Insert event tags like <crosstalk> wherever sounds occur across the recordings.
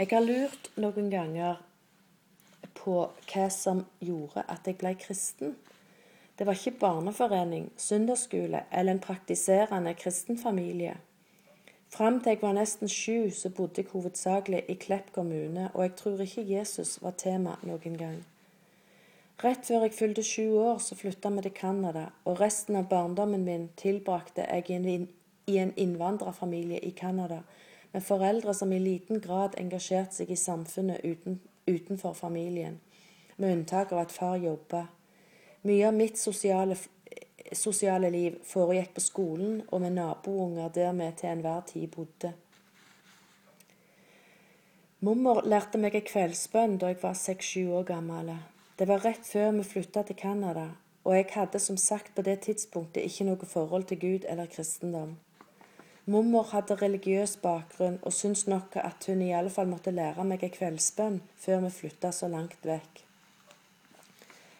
Jeg har lurt noen ganger på hva som gjorde at jeg ble kristen. Det var ikke barneforening, søndagsskole eller en praktiserende kristenfamilie. Fram til jeg var nesten sju, så bodde jeg hovedsakelig i Klepp kommune, og jeg tror ikke Jesus var tema noen gang. Rett før jeg fylte sju år, så flytta vi til Canada, og resten av barndommen min tilbrakte jeg i en innvandrerfamilie i Canada med foreldre som i liten grad engasjerte seg i samfunnet uten, utenfor familien, med unntak av at far jobba. Mye av mitt sosiale, sosiale liv foregikk på skolen og med nabounger der vi til enhver tid bodde. Mormor lærte meg en kveldsbønn da jeg var seks-sju år gammel. Det var rett før vi flytta til Canada, og jeg hadde som sagt på det tidspunktet ikke noe forhold til Gud eller kristendom. Mormor hadde religiøs bakgrunn og syntes nok at hun i alle fall måtte lære meg en kveldsbønn før vi flytta så langt vekk.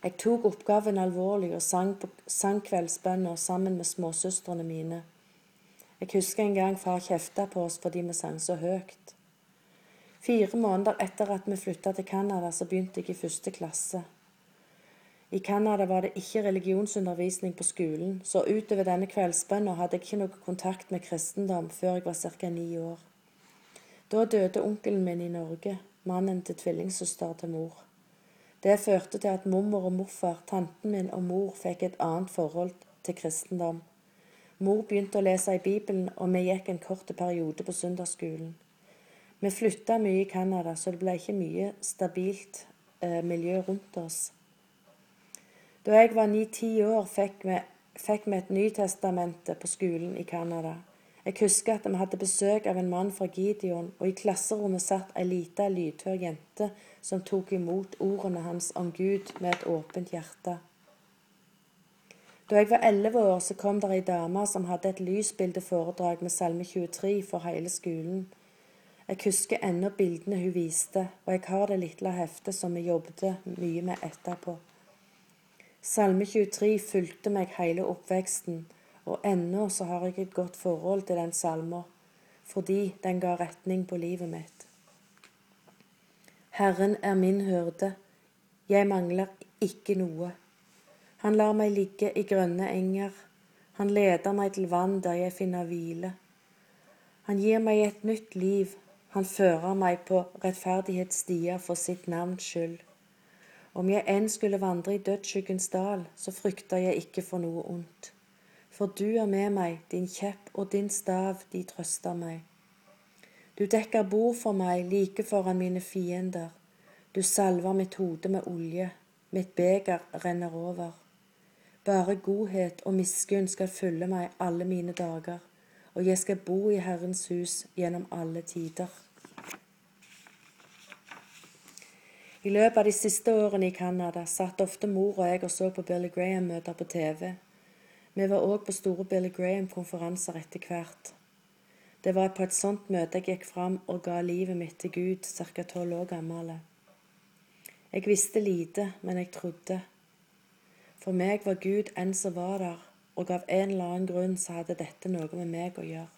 Jeg tok oppgaven alvorlig og sang, sang kveldsbønner sammen med småsøstrene mine. Jeg husker en gang far kjefta på oss fordi vi sang så høyt. Fire måneder etter at vi flytta til Canada, så begynte jeg i første klasse. I Canada var det ikke religionsundervisning på skolen, så utover denne kveldsbønna hadde jeg ikke noe kontakt med kristendom før jeg var ca. ni år. Da døde onkelen min i Norge, mannen til tvillingsøster til mor. Det førte til at mormor og morfar, tanten min og mor fikk et annet forhold til kristendom. Mor begynte å lese i Bibelen, og vi gikk en kort periode på søndagsskolen. Vi flytta mye i Canada, så det ble ikke mye stabilt eh, miljø rundt oss. Da jeg var ni-ti år, fikk vi, fikk vi et Nytestamente på skolen i Canada. Jeg husker at vi hadde besøk av en mann fra Gideon, og i klasserommet satt ei lita, lydhør jente som tok imot ordene hans om Gud med et åpent hjerte. Da jeg var elleve år, så kom det ei dame som hadde et lysbildeforedrag med Salme 23 for hele skolen. Jeg husker ennå bildene hun viste, og jeg har det lille heftet som vi jobbet mye med etterpå. Salme 23 fulgte meg hele oppveksten, og ennå så har jeg et godt forhold til den salma, fordi den ga retning på livet mitt. Herren er min hyrde, jeg mangler ikke noe. Han lar meg ligge i grønne enger, han leder meg til vann der jeg finner hvile. Han gir meg et nytt liv, han fører meg på rettferdighetsstier for sitt navns skyld. Om jeg enn skulle vandre i dødsskyggens dal, så frykter jeg ikke for noe ondt. For du er med meg, din kjepp og din stav, de trøster meg. Du dekker bord for meg like foran mine fiender. Du salver mitt hode med olje, mitt beger renner over. Bare godhet og miskunn skal følge meg alle mine dager, og jeg skal bo i Herrens hus gjennom alle tider. I løpet av de siste årene i Canada satt ofte mor og jeg og så på Billy Graham-møter på TV. Vi var òg på store Billy Graham-konferanser etter hvert. Det var på et sånt møte jeg gikk fram og ga livet mitt til Gud, ca. tolv år gammel. Jeg visste lite, men jeg trodde. For meg var Gud en som var der, og av en eller annen grunn så hadde dette noe med meg å gjøre.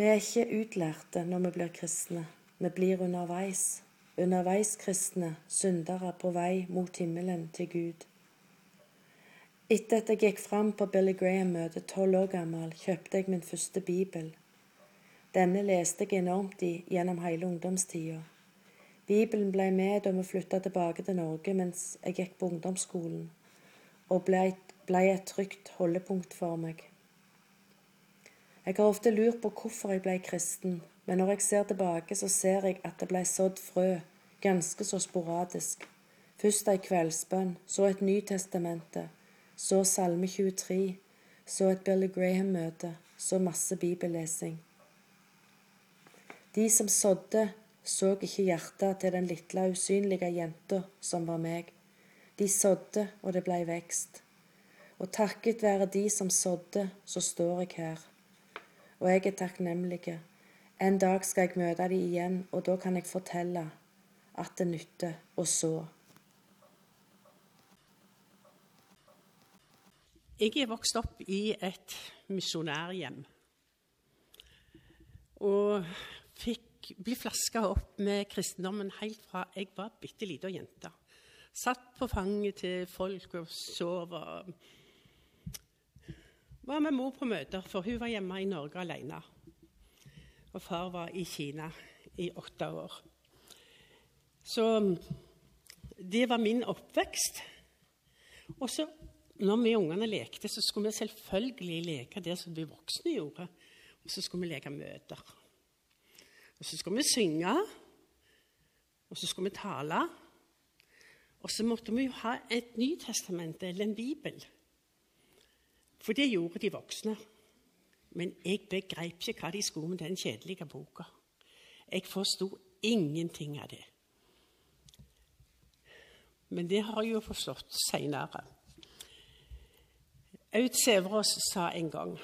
Vi er ikke utlærte når vi blir kristne, vi blir underveis underveiskristne syndere på vei mot himmelen til Gud. Etter at jeg gikk fram på Billy Graham-møtet tolv år gammel, kjøpte jeg min første bibel. Denne leste jeg enormt i gjennom hele ungdomstida. Bibelen ble med da vi flytta tilbake til Norge mens jeg gikk på ungdomsskolen, og ble, et trygt holdepunkt for meg. Jeg har ofte lurt på hvorfor jeg ble kristen, men når jeg ser tilbake, så ser jeg at det ble sådd frø, ganske så sporadisk. Først ei kveldsbønn, så et Nytestamentet, så Salme 23, så et Billy Graham-møte, så masse bibellesing. De som sådde, så ikke hjertet til den lille, usynlige jenta som var meg. De sådde, og det blei vekst. Og takket være de som sådde, så står jeg her. Og jeg er takknemlig en dag skal jeg møte dem igjen, og da kan jeg fortelle at det nytter å så. Jeg er vokst opp i et misjonærhjem. Og fikk bli flaska opp med kristendommen helt fra jeg var bitte lita jente. Satt på fanget til folk og sov. og Var med mor på møter, for hun var hjemme i Norge alene. Og far var i Kina i åtte år. Så det var min oppvekst. Og så, når vi ungene lekte, så skulle vi selvfølgelig leke det som vi voksne gjorde. Og så skulle vi leke møter. Og så skulle vi synge. Og så skulle vi tale. Og så måtte vi jo ha et Nytestament eller en bibel. For det gjorde de voksne. Men jeg begrep ikke hva de skulle med den kjedelige boka. Jeg forsto ingenting av det. Men det har jeg jo forstått seinere. Aud Sæverås sa en gang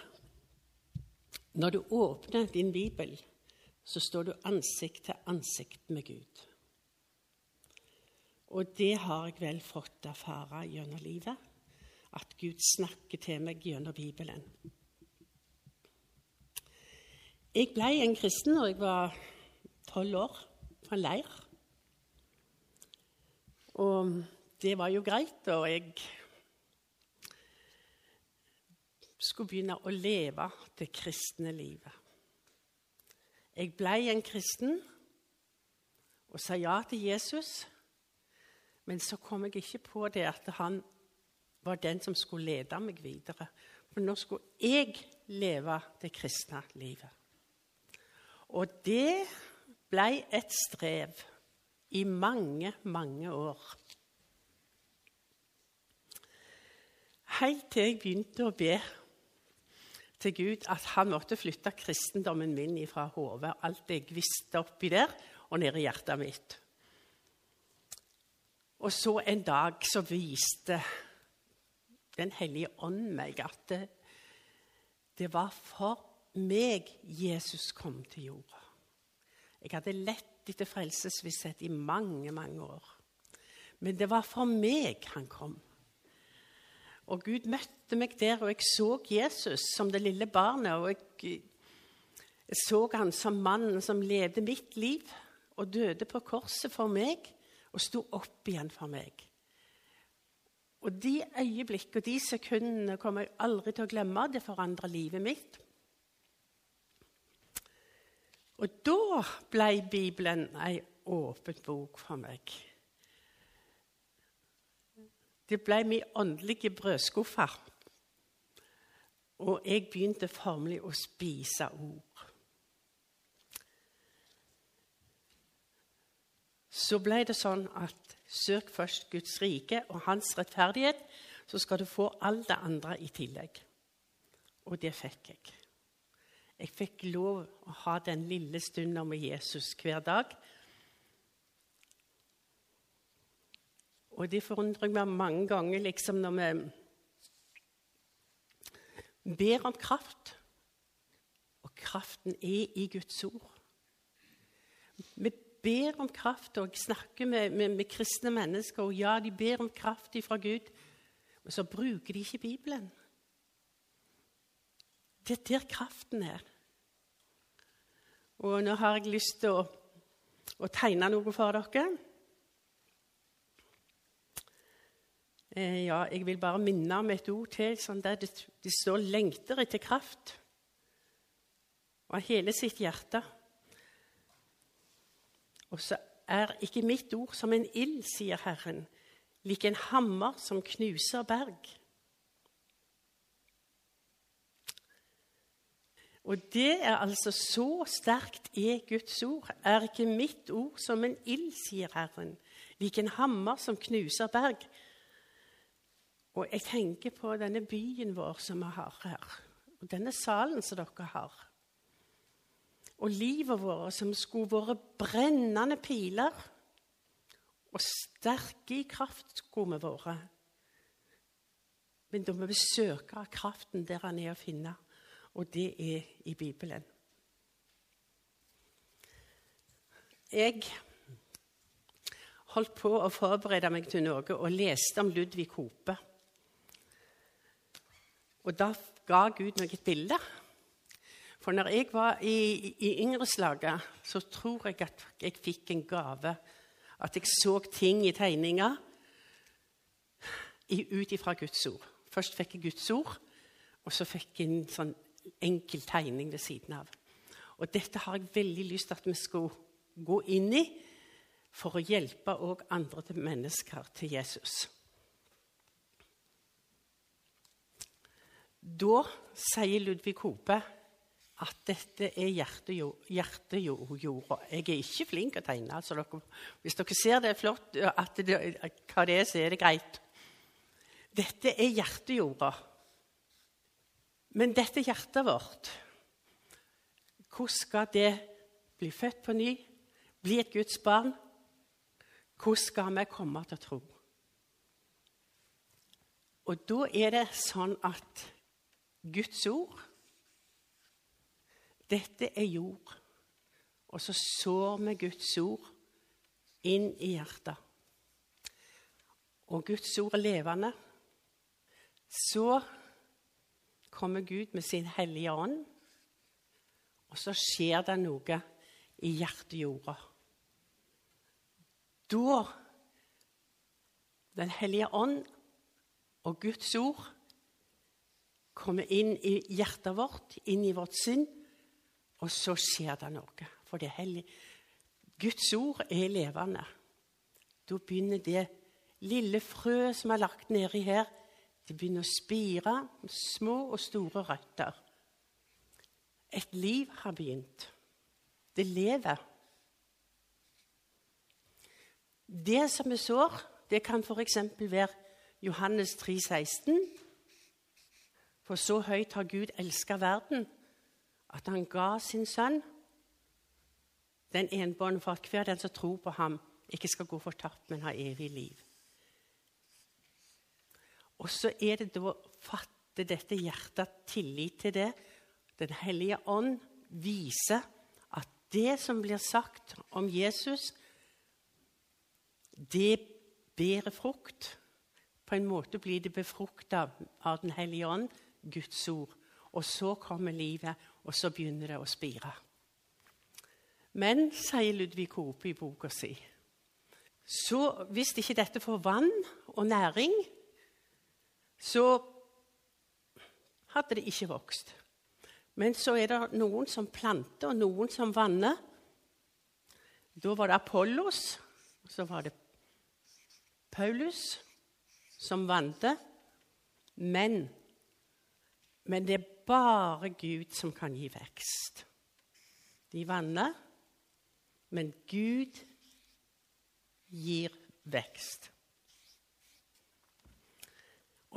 når du åpner din bibel, så står du ansikt til ansikt med Gud. Og det har jeg vel fått erfare gjennom livet. At Gud snakker til meg gjennom Bibelen. Jeg ble en kristen da jeg var tolv år, fra en leir. Og det var jo greit, og jeg skulle begynne å leve det kristne livet. Jeg ble en kristen og sa ja til Jesus. Men så kom jeg ikke på det at han var den som skulle lede meg videre. For nå skulle jeg leve det kristne livet. Og det ble et strev i mange, mange år. Helt til jeg begynte å be til Gud at han måtte flytte kristendommen min fra hodet, alt jeg visste oppi der, og ned i hjertet mitt. Og så en dag så viste Den hellige ånd meg at det, det var for meg Jesus kom til jorda. Jeg hadde lett etter frelsesvisshet i mange, mange år. Men det var for meg han kom. Og Gud møtte meg der, og jeg så Jesus som det lille barnet. Og jeg, jeg så han som mannen som levde mitt liv og døde på korset for meg og sto opp igjen for meg. Og de øyeblikk og de sekundene kommer jeg aldri til å glemme. Det forandra livet mitt. Og da ble Bibelen ei åpen bok for meg. Det ble min åndelige brødskuffe. Og jeg begynte formelig å spise ord. Så ble det sånn at søk først Guds rike og hans rettferdighet, så skal du få alt det andre i tillegg. Og det fikk jeg. Jeg fikk lov å ha den lille stunden med Jesus hver dag. Og det forundrer meg mange ganger liksom når vi ber om kraft. Og kraften er i Guds ord. Vi ber om kraft og snakker med, med, med kristne mennesker, og ja, de ber om kraft fra Gud, men så bruker de ikke Bibelen. Det er der kraften er. Og nå har jeg lyst til å, å tegne noe for dere. Eh, ja, jeg vil bare minne om et ord til. Sånn der det, det står 'lengter etter kraft' av hele sitt hjerte. Og så er ikke mitt ord som en ild, sier Herren, lik en hammer som knuser berg. Og det er altså så sterkt er Guds ord. Er ikke mitt ord som en ild, sier Herren, lik en hammer som knuser berg. Og jeg tenker på denne byen vår som vi har her, og denne salen som dere har. Og livet vårt som skulle vært brennende piler, og sterke i kraft skulle vi vært. Men da må vi søke kraften der han er å finne, og det er i Bibelen. Jeg holdt på å forberede meg til noe og leste om Ludvig Hope. Og da ga Gud meg et bilde. For når jeg var i, i yngreslaget, så tror jeg at jeg fikk en gave. At jeg så ting i tegninger ut ifra Guds ord. Først fikk jeg Guds ord, og så fikk jeg en sånn enkel tegning ved siden av. Og dette har jeg veldig lyst til at vi skal gå inn i for å hjelpe òg andre mennesker til Jesus. Da sier Ludvig Hope at dette er hjertejorda. Jeg er ikke flink til å tegne. Altså dere, hvis dere ser det er flott, det, hva det er, så er det greit. Dette er hjertejorda. Men dette hjertet vårt, hvordan skal det bli født på ny, bli et Guds barn? Hvordan skal vi komme til å tro? Og da er det sånn at Guds ord Dette er jord. Og så sår vi Guds ord inn i hjertet. Og Guds ord er levende. Så kommer Gud med sin hellige ånd, og så skjer det noe i hjertejorda. Da Den hellige ånd og Guds ord kommer inn i hjertet vårt, inn i vårt sinn, og så skjer det noe. For det hellige Guds ord er levende. Da begynner det lille frø som er lagt nedi her, det begynner å spire små og store røtter. Et liv har begynt. Det lever. Det som vi sår, det kan f.eks. være Johannes 3, 16. For så høyt har Gud elska verden, at han ga sin sønn den enbånden for at hver den som tror på ham, ikke skal gå fortapt, men ha evig liv. Og så er det da å fatte dette hjertet tillit til det. Den hellige ånd viser at det som blir sagt om Jesus, det bærer frukt. På en måte blir det befrukta av Den hellige ånd, Guds ord. Og så kommer livet, og så begynner det å spire. Men, sier Ludvig Hope i boka si, så hvis ikke dette får vann og næring, så hadde det ikke vokst. Men så er det noen som planter, og noen som vanner. Da var det Apollos, og så var det Paulus som vante. Men, men det er bare Gud som kan gi vekst. De vanner, men Gud gir vekst.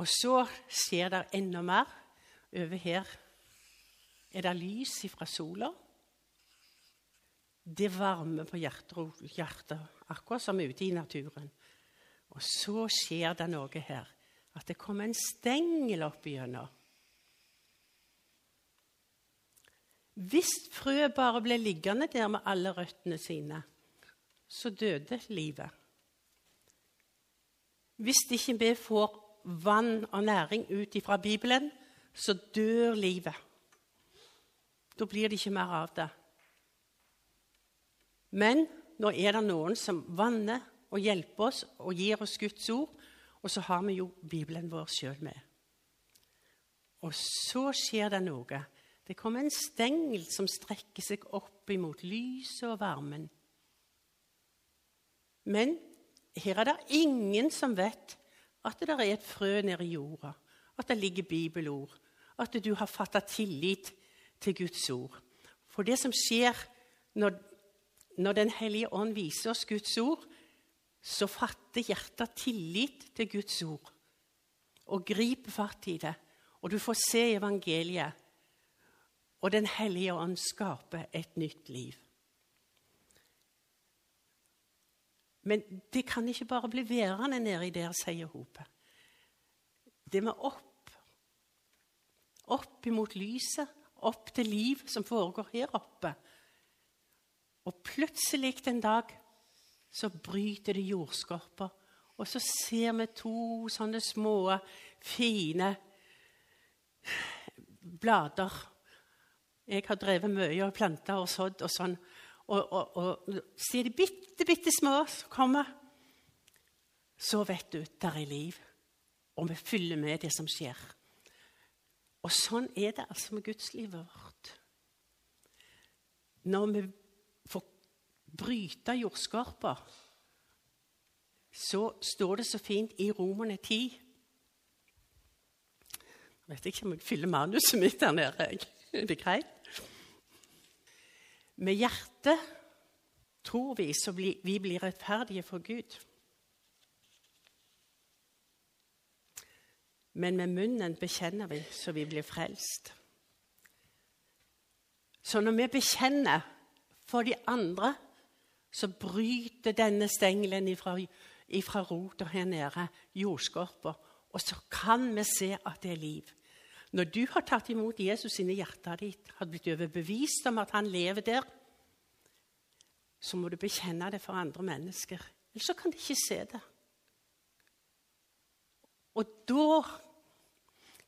Og så skjer det enda mer. Over her er det lys fra sola. Det varmer på hjertet, akkurat som ute i naturen. Og så skjer det noe her. At det kommer en stengel opp igjennom. Hvis frøet bare ble liggende der med alle røttene sine, så døde livet. Hvis ikke vi får vann og næring ut fra Bibelen, så dør livet. Da blir det ikke mer av det. Men nå er det noen som vanner og hjelper oss og gir oss Guds ord, og så har vi jo Bibelen vår sjøl med. Og så skjer det noe. Det kommer en stengel som strekker seg opp imot lyset og varmen. Men her er det ingen som vet at det er et frø nede i jorda, at det ligger bibelord, at du har fatta tillit til Guds ord. For det som skjer når, når Den hellige ånd viser oss Guds ord, så fatter hjertet tillit til Guds ord og griper fatt i det. Og du får se evangeliet, og Den hellige ånd skaper et nytt liv. Men det kan ikke bare bli værende nedi der, sier hopet. Det må opp. Opp imot lyset, opp til liv som foregår her oppe. Og plutselig en dag så bryter det jordskorpa, og så ser vi to sånne små, fine blader. Jeg har drevet mye og planta og sådd og sånn. Og, og, og så er de bitte, bitte små kommer. Så vet du der er liv, og vi følger med det som skjer. Og sånn er det altså med gudslivet vårt. Når vi får bryte jordskorpa, så står det så fint i Romerne 10 Jeg vet ikke om jeg fyller manuset mitt der nede. Er det greit? Med hjertet tror vi så vi blir rettferdige for Gud. Men med munnen bekjenner vi så vi blir frelst. Så når vi bekjenner for de andre, så bryter denne stengelen ifra, ifra rota her nede, jordskorpa, og så kan vi se at det er liv. Når du har tatt imot Jesus inni hjertet ditt, har blitt overbevist om at han lever der, så må du bekjenne det for andre mennesker. Ellers kan de ikke se det. Og da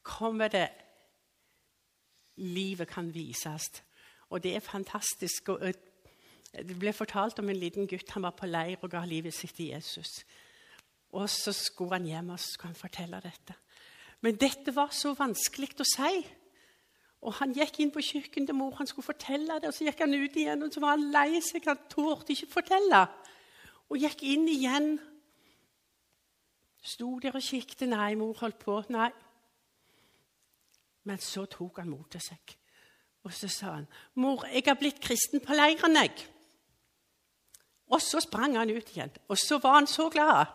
kommer det Livet kan vises. Og det er fantastisk. Det ble fortalt om en liten gutt. Han var på leir og ga livet sitt til Jesus. Og så skulle han hjem og skulle han fortelle dette. Men dette var så vanskelig å si. Og Han gikk inn på kjøkkenet til mor, han skulle fortelle det, og så gikk han ut igjen. og Så var han lei seg, han torde ikke fortelle. Og gikk inn igjen. Sto der og kikket. Nei, mor holdt på. Nei. Men så tok han mot til seg. Og så sa han, 'Mor, jeg har blitt kristen på leiren, jeg.' Og så sprang han ut igjen. Og så var han så glad,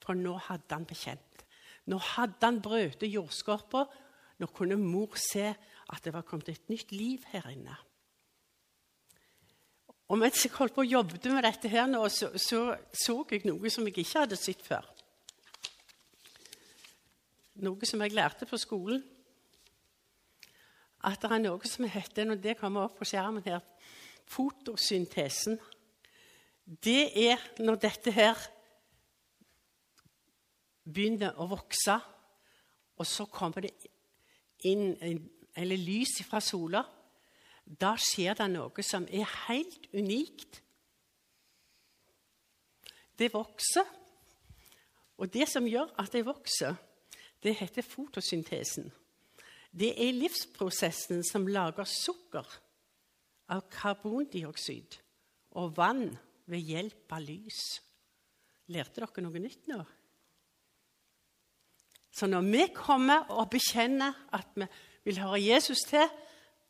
for nå hadde han bekjent. Nå hadde han brutt jordskorpa. Nå kunne mor se at det var kommet et nytt liv her inne. Og mens jeg holdt på og jobbet med dette, her nå, så, så, så jeg noe som jeg ikke hadde sett før. Noe som jeg lærte på skolen. At det er noe som heter, når det kommer opp på skjermen her, fotosyntesen. Det er når dette her begynner å vokse, og så kommer det inn eller lys fra sola. Da skjer det noe som er helt unikt. Det vokser. Og det som gjør at det vokser, det heter fotosyntesen. Det er livsprosessen som lager sukker av karbondioksid og vann ved hjelp av lys. Lærte dere noe nytt nå? Så når vi kommer og bekjenner at vi vil høre Jesus til,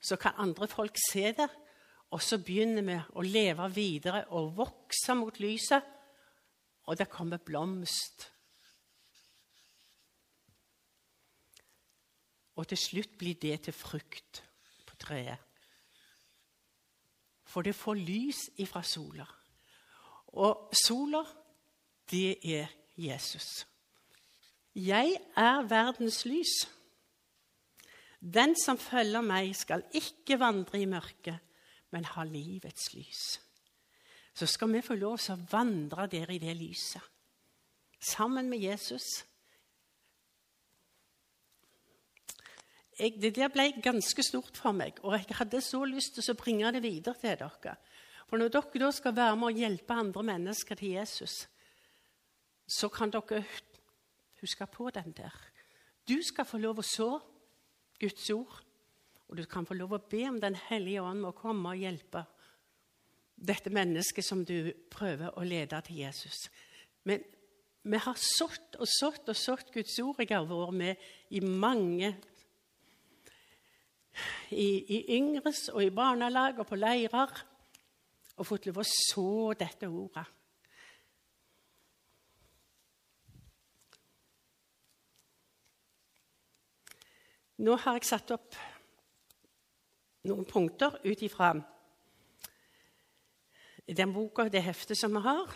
så kan andre folk se det. Og så begynner vi å leve videre og vokse mot lyset, og det kommer blomst. Og til slutt blir det til frukt på treet. For det får lys ifra sola. Og sola, det er Jesus. Jeg er verdens lys. Den som følger meg, skal ikke vandre i mørket, men ha livets lys. Så skal vi få lov til å vandre der i det lyset, sammen med Jesus. Jeg, det der ble ganske stort for meg, og jeg hadde så lyst til å bringe det videre til dere. For når dere da skal være med og hjelpe andre mennesker til Jesus, så kan dere Husk på den der. Du skal få lov å så Guds ord, og du kan få lov å be om Den hellige ånd må komme og hjelpe dette mennesket som du prøver å lede til Jesus. Men vi har sådd og sådd og sådd Guds ord. Jeg har vært med i mange i, i yngres og i barnelag og på leirer og fått lov å så dette ordet. Nå har jeg satt opp noen punkter ut ifra den boka, det heftet som vi har.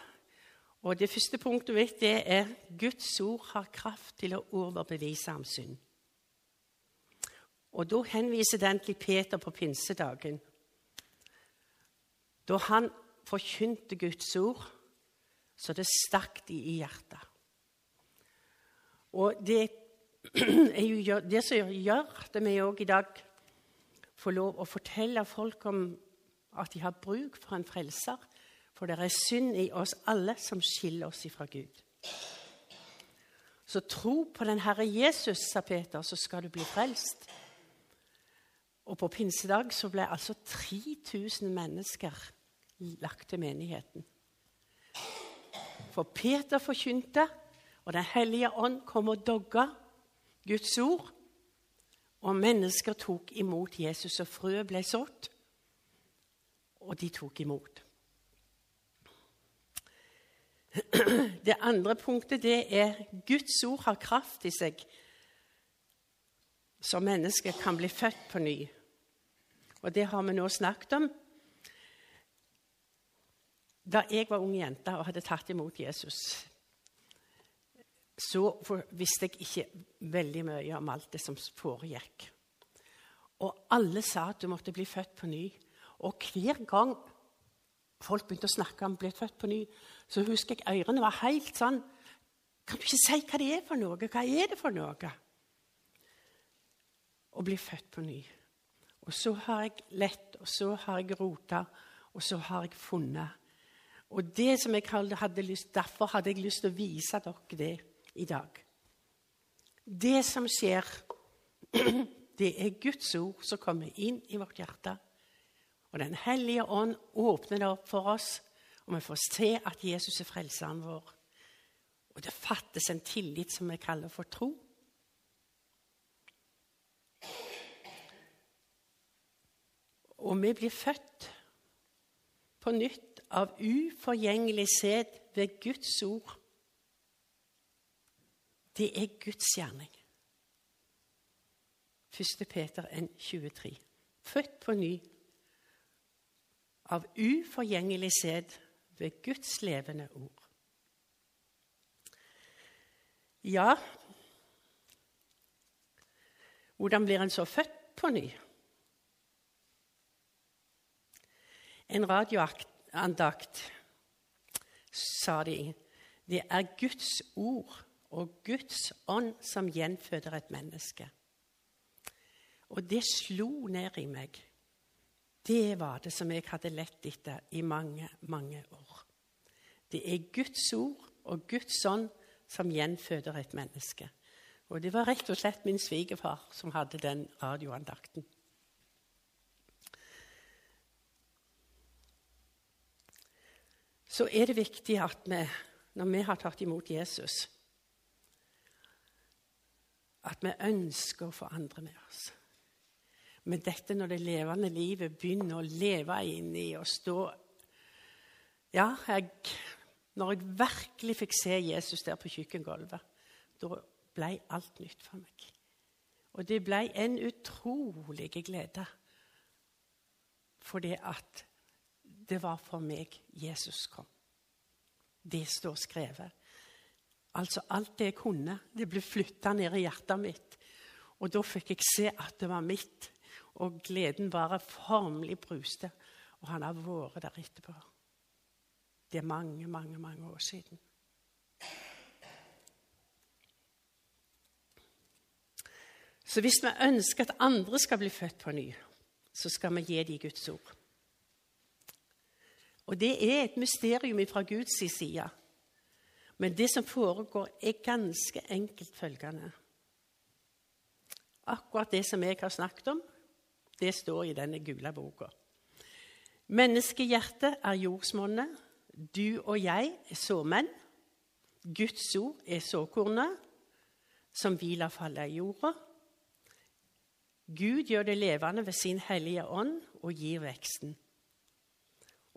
Og Det første punktet mitt det er Guds ord har kraft til å overbevise om synd. Og Da henviser den til Peter på pinsedagen, da han forkynte Guds ord så det stakk de i hjertet. Og det er jo det som gjør det vi òg i dag får lov å fortelle folk om at de har bruk for en frelser. For det er synd i oss alle som skiller oss ifra Gud. Så tro på den Herre Jesus, sa Peter, så skal du bli frelst. Og på pinsedag så ble altså 3000 mennesker lagt til menigheten. For Peter forkynte, og Den hellige ånd kom og dogga Guds ord. Og mennesker tok imot Jesus, og frøet ble sådd, og de tok imot. <clears throat> Det andre punktet det er Guds ord har kraft i seg, så mennesket kan bli født på ny. Og det har vi nå snakket om. Da jeg var ung jente og hadde tatt imot Jesus, så visste jeg ikke veldig mye om alt det som foregikk. Og alle sa at du måtte bli født på ny. Og hver gang folk begynte å snakke om blitt født på ny, så husker jeg ørene var helt sånn Kan du ikke si hva det er for noe? Hva er det for noe? Å bli født på ny. Og så har jeg lett, og så har jeg rota, og så har jeg funnet. Og det som jeg hadde lyst, Derfor hadde jeg lyst til å vise dere det i dag. Det som skjer, <clears throat> det er Guds ord som kommer inn i vårt hjerte. Og Den hellige ånd åpner det opp for oss, og vi får se at Jesus er frelseren vår. Og det fattes en tillit som vi kaller for tro. Og vi blir født på nytt av uforgjengelig sæd ved Guds ord. Det er Guds gjerning. 1. Peter 1, 23. Født på ny av uforgjengelig sæd ved Guds levende ord. Ja, hvordan blir en så født på ny? En radioandakt sa de det er Guds ord og Guds ånd som gjenføder et menneske. Og det slo ned i meg. Det var det som jeg hadde lett etter i mange, mange år. Det er Guds ord og Guds ånd som gjenføder et menneske. Og det var rett og slett min svigerfar som hadde den radioandakten. Så er det viktig at vi, når vi har tatt imot Jesus, at vi ønsker å få andre med oss. Men dette når det levende livet begynner å leve inni og stå Ja, jeg, når jeg virkelig fikk se Jesus der på kjøkkengulvet, da ble alt nytt for meg. Og det ble en utrolig glede. Fordi at det var for meg Jesus kom. Det står skrevet. Altså alt det jeg kunne, det ble flytta ned i hjertet mitt. Og da fikk jeg se at det var mitt og gleden bare formelig bruste. Og han har vært der etterpå. Det er mange, mange, mange år siden. Så hvis vi ønsker at andre skal bli født på ny, så skal vi gi dem Guds ord. Og det er et mysterium fra Guds side. Men det som foregår, er ganske enkelt følgende. Akkurat det som jeg har snakket om, det står i denne gule boka. Menneskehjertet er jordsmonnet. Du og jeg er såmenn. Guds ord er såkornet som vi lar falle i jorda. Gud gjør det levende ved sin hellige ånd og gir veksten.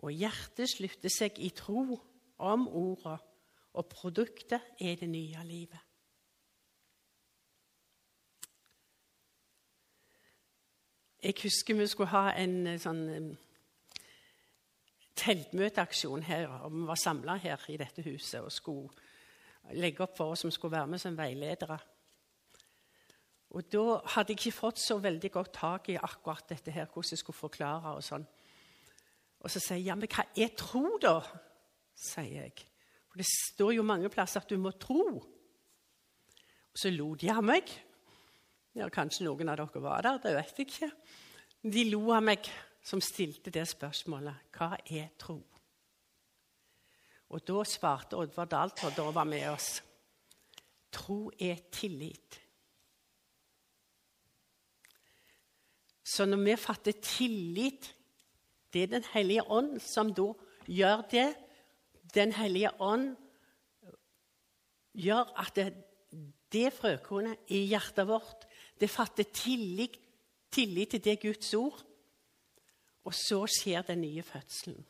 Og hjertet slutter seg i tro om orda, og produktet er det nye livet. Jeg husker vi skulle ha en eh, sånn teltmøteaksjon her. og Vi var samla her i dette huset og skulle legge opp for oss som skulle være med som veiledere. Og Da hadde jeg ikke fått så veldig godt tak i akkurat dette her, hvordan jeg skulle forklare. Og sånn. Og så sier jeg ja, men hva er tro, da? sier jeg. For det står jo mange plasser at du må tro. Og så lo de av meg. Ja, Kanskje noen av dere var der, det vet jeg ikke. De lo av meg som stilte det spørsmålet. Hva er tro? Og da svarte Oddvar Daltvold, da var med oss, tro er tillit. Så når vi fatter tillit Det er Den hellige ånd som da gjør det. Den hellige ånd gjør at det, det frøkornet i hjertet vårt det fatter tillit, tillit til det Guds ord. Og så skjer den nye fødselen.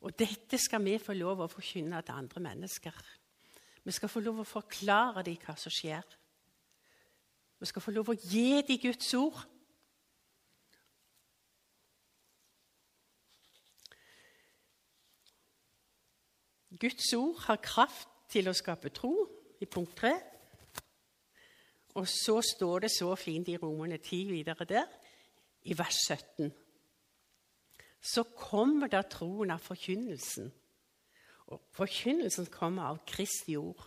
Og dette skal vi få lov å forkynne til andre mennesker. Vi skal få lov å forklare dem hva som skjer. Vi skal få lov å gi dem Guds ord. Guds ord har kraft til å skape tro, i punkt 3. Og så står det så fint i Romerne 10 videre der, i vers 17. Så kommer da troen av forkynnelsen. Og forkynnelsen kommer av Kristi ord.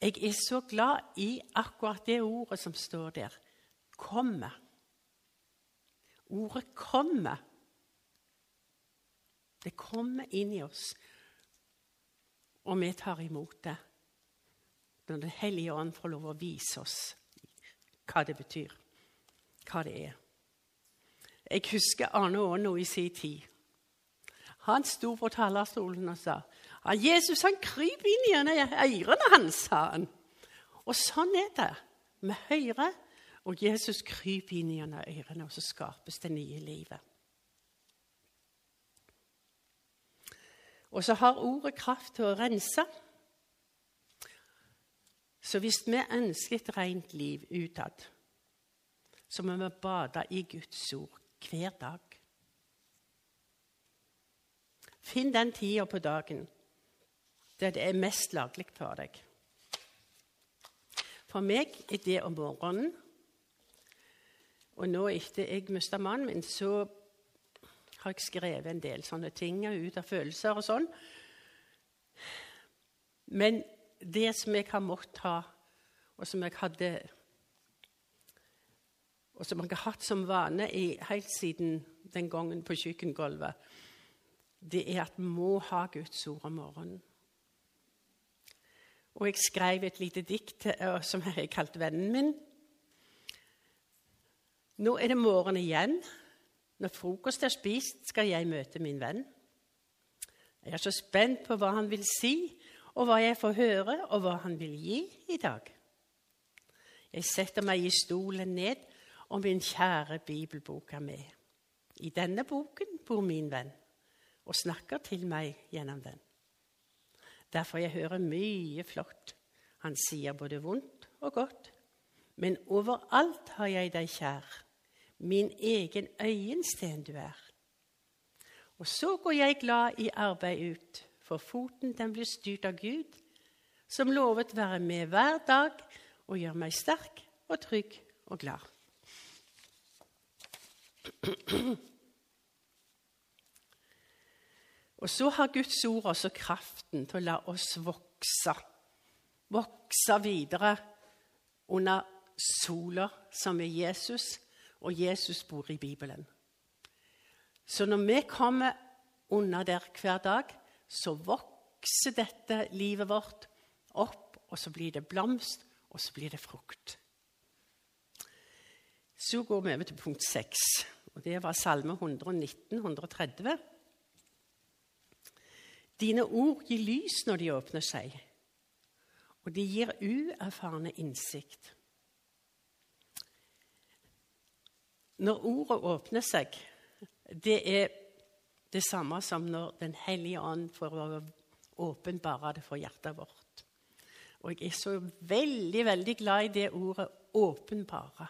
Jeg er så glad i akkurat det ordet som står der. Kommer. Ordet 'kommer'. Det kommer inn i oss, og vi tar imot det når Den hellige ånd får lov å vise oss hva det betyr, hva det er. Jeg husker Arne Aano i sin tid. Han sto på talerstolen og sa at Jesus han kryper inn gjennom ørene hans, sa han. Og sånn er det. Vi hører, og Jesus kryper inn gjennom ørene, og så skapes det nye livet. Og så har ordet kraft til å rense. Så hvis vi ønsker et rent liv utad, så må vi bade i Guds ord hver dag. Finn den tida på dagen der det er mest laglig for deg. For meg er det om morgenen. Og nå etter jeg mista mannen min, så har jeg skrevet en del sånne ting ut av følelser og sånn. Men det som jeg har måttet ha, og som jeg hadde og som jeg har hatt som vane i, helt siden den gangen på kjøkkengulvet, det er at vi må ha Guds ord om morgenen. Og jeg skrev et lite dikt eh, som jeg kalte 'Vennen min'. Nå er det morgen igjen. Når frokost er spist, skal jeg møte min venn. Jeg er så spent på hva han vil si, og hva jeg får høre, og hva han vil gi i dag. Jeg setter meg i stolen ned og min kjære bibelbok er med. I denne boken bor min venn og snakker til meg gjennom den. Derfor jeg hører mye flott. Han sier både vondt og godt. Men overalt har jeg deg kjær, min egen øyensten du er. Og så går jeg glad i arbeid ut, for foten den blir styrt av Gud, som lovet være med hver dag og gjør meg sterk og trygg og glad. Og så har Guds ord også kraften til å la oss vokse. Vokse videre under sola, som er Jesus, og Jesus bor i Bibelen. Så når vi kommer unna der hver dag, så vokser dette livet vårt opp, og så blir det blomst, og så blir det frukt. Så går vi over til punkt seks, og det var Salme 119, 130. Dine ord gir lys når de åpner seg, og de gir uerfarne innsikt. Når ordet åpner seg, det er det samme som når Den hellige ånd får åpenbare det for hjertet vårt. Og jeg er så veldig, veldig glad i det ordet 'åpenbare'.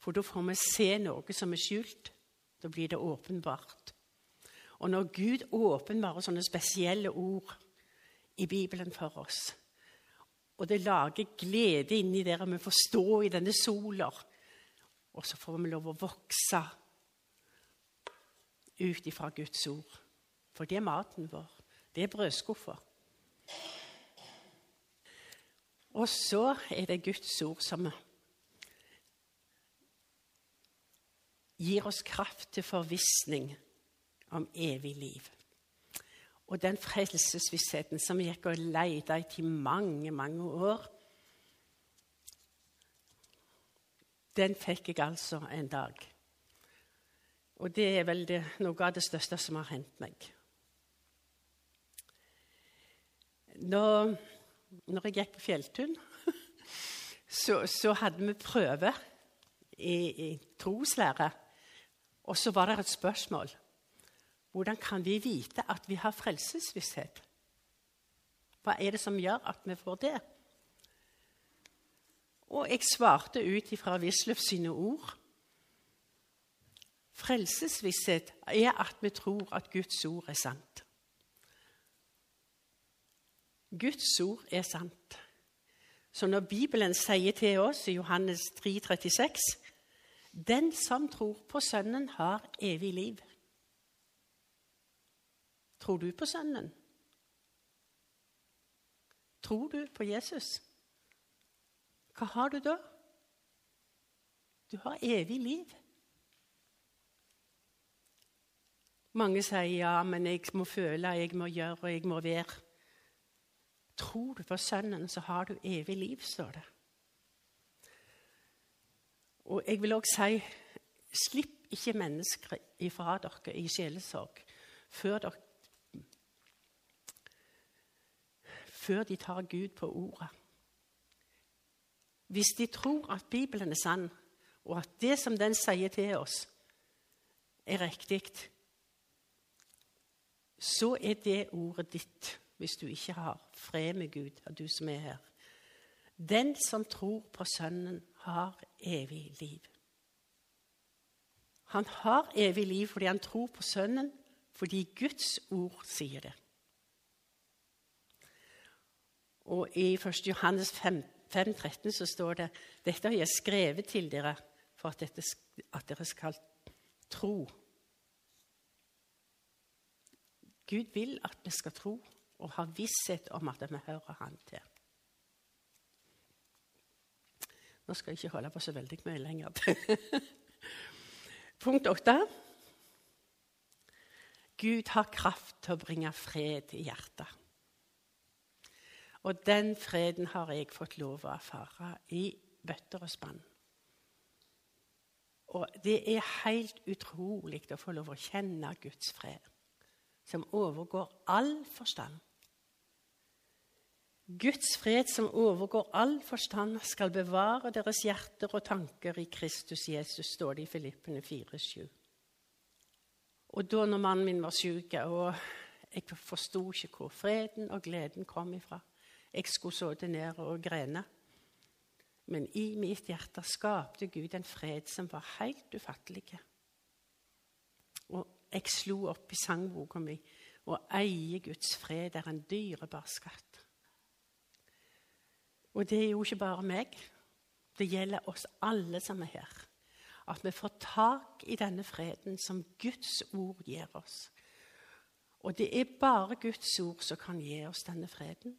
For da får vi se noe som er skjult. Da blir det åpenbart. Og når Gud åpenbarer sånne spesielle ord i Bibelen for oss, og det lager glede inni der vi får stå i denne sola, og så får vi lov å vokse ut ifra Guds ord. For det er maten vår. Det er brødskuffer. Og så er det Guds ord som gir oss kraft til forvissning om evig liv. Og den frelsesvissheten som vi gikk og leita etter i mange, mange år, den fikk jeg altså en dag. Og det er vel det, noe av det største som har hendt meg. Når, når jeg gikk på fjelltun, <laughs> så, så, hadde vi prøve i, i troslære. Og så var det et spørsmål. Hvordan kan vi vite at vi har frelsesvisshet? Hva er det som gjør at vi får det? Og jeg svarte ut ifra Wisløff sine ord. Frelsesvisshet er at vi tror at Guds ord er sant. Guds ord er sant. Så når Bibelen sier til oss i Johannes 3, 36 Den som tror på Sønnen, har evig liv. Tror du på Sønnen? Tror du på Jesus? Hva har du da? Du har evig liv. Mange sier ja, men jeg må føle, jeg må gjøre og jeg må være. Tror du på Sønnen, så har du evig liv, står det. Og jeg vil òg si slipp ikke mennesker ifra dere i sjelesorg før, dere, før de tar Gud på ordet. Hvis de tror at Bibelen er sann, og at det som den sier til oss, er riktig, så er det ordet ditt hvis du ikke har fred med Gud, og du som er her. Den som tror på Sønnen, har evig liv. Han har evig liv fordi han tror på Sønnen, fordi Guds ord sier det. Og I 1. Johannes 5, 5,13 så står det dette har jeg skrevet til dere for at, dette, at dere skal tro. Gud vil at vi skal tro og ha visshet om at vi hører Han til. Nå skal jeg ikke holde på så veldig mye lenger. <laughs> Punkt åtte. Gud har kraft til å bringe fred i hjertet. Og den freden har jeg fått lov å erfare i bøtter og spann. Og det er helt utrolig å få lov å kjenne Guds fred, som overgår all forstand. Guds fred som overgår all forstand, skal bevare deres hjerter og tanker i Kristus Jesus, står det i Filippene 4,7. Og da når mannen min var syk, og jeg forsto ikke hvor freden og gleden kom ifra Jeg skulle sitte ned og grene. Men i mitt hjerte skapte Gud en fred som var helt ufattelig. Og jeg slo opp i sangboka mi og eier Guds fred er en dyrebar skatt. Og det er jo ikke bare meg. Det gjelder oss alle som er her. At vi får tak i denne freden som Guds ord gir oss. Og det er bare Guds ord som kan gi oss denne freden.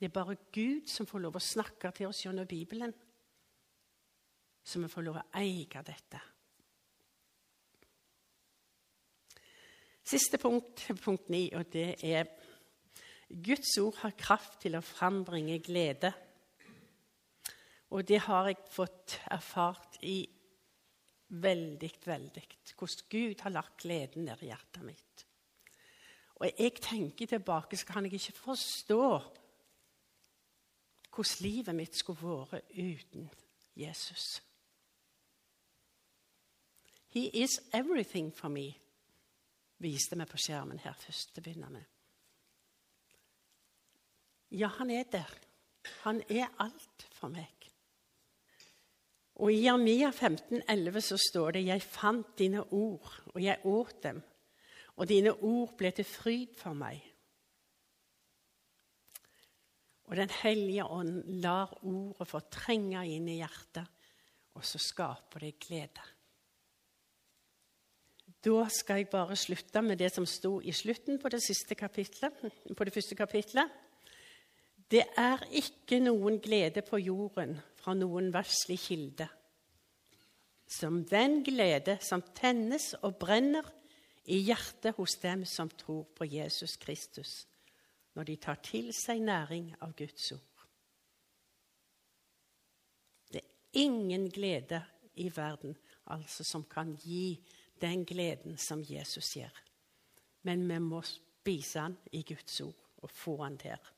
Det er bare Gud som får lov å snakke til oss gjennom Bibelen, så vi får lov å eie dette. Siste punkt, punkt ni, og det er Guds ord har kraft til å frambringe glede. Og det har jeg fått erfart i veldig, veldig. Hvordan Gud har lagt gleden ned i hjertet mitt. Og jeg tenker tilbake, så kan jeg ikke forstå hvordan livet mitt skulle vært uten Jesus. He is everything for me, viste vi på skjermen her først til å begynne med. Ja, han er der. Han er alt for meg. Og I Jeremia 15, 11 så står det:" Jeg fant dine ord, og jeg åt dem, og dine ord ble til fryd for meg. Og Den hellige ånd lar ordet få trenge inn i hjertet, og så skaper det glede. Da skal jeg bare slutte med det som sto i slutten på det, kapitlet, på det første kapitlet. Det er ikke noen glede på jorden fra noen verslig kilde, som den glede som tennes og brenner i hjertet hos dem som tror på Jesus Kristus, når de tar til seg næring av Guds ord. Det er ingen glede i verden altså som kan gi den gleden som Jesus gir. Men vi må spise den i Guds ord og få den der.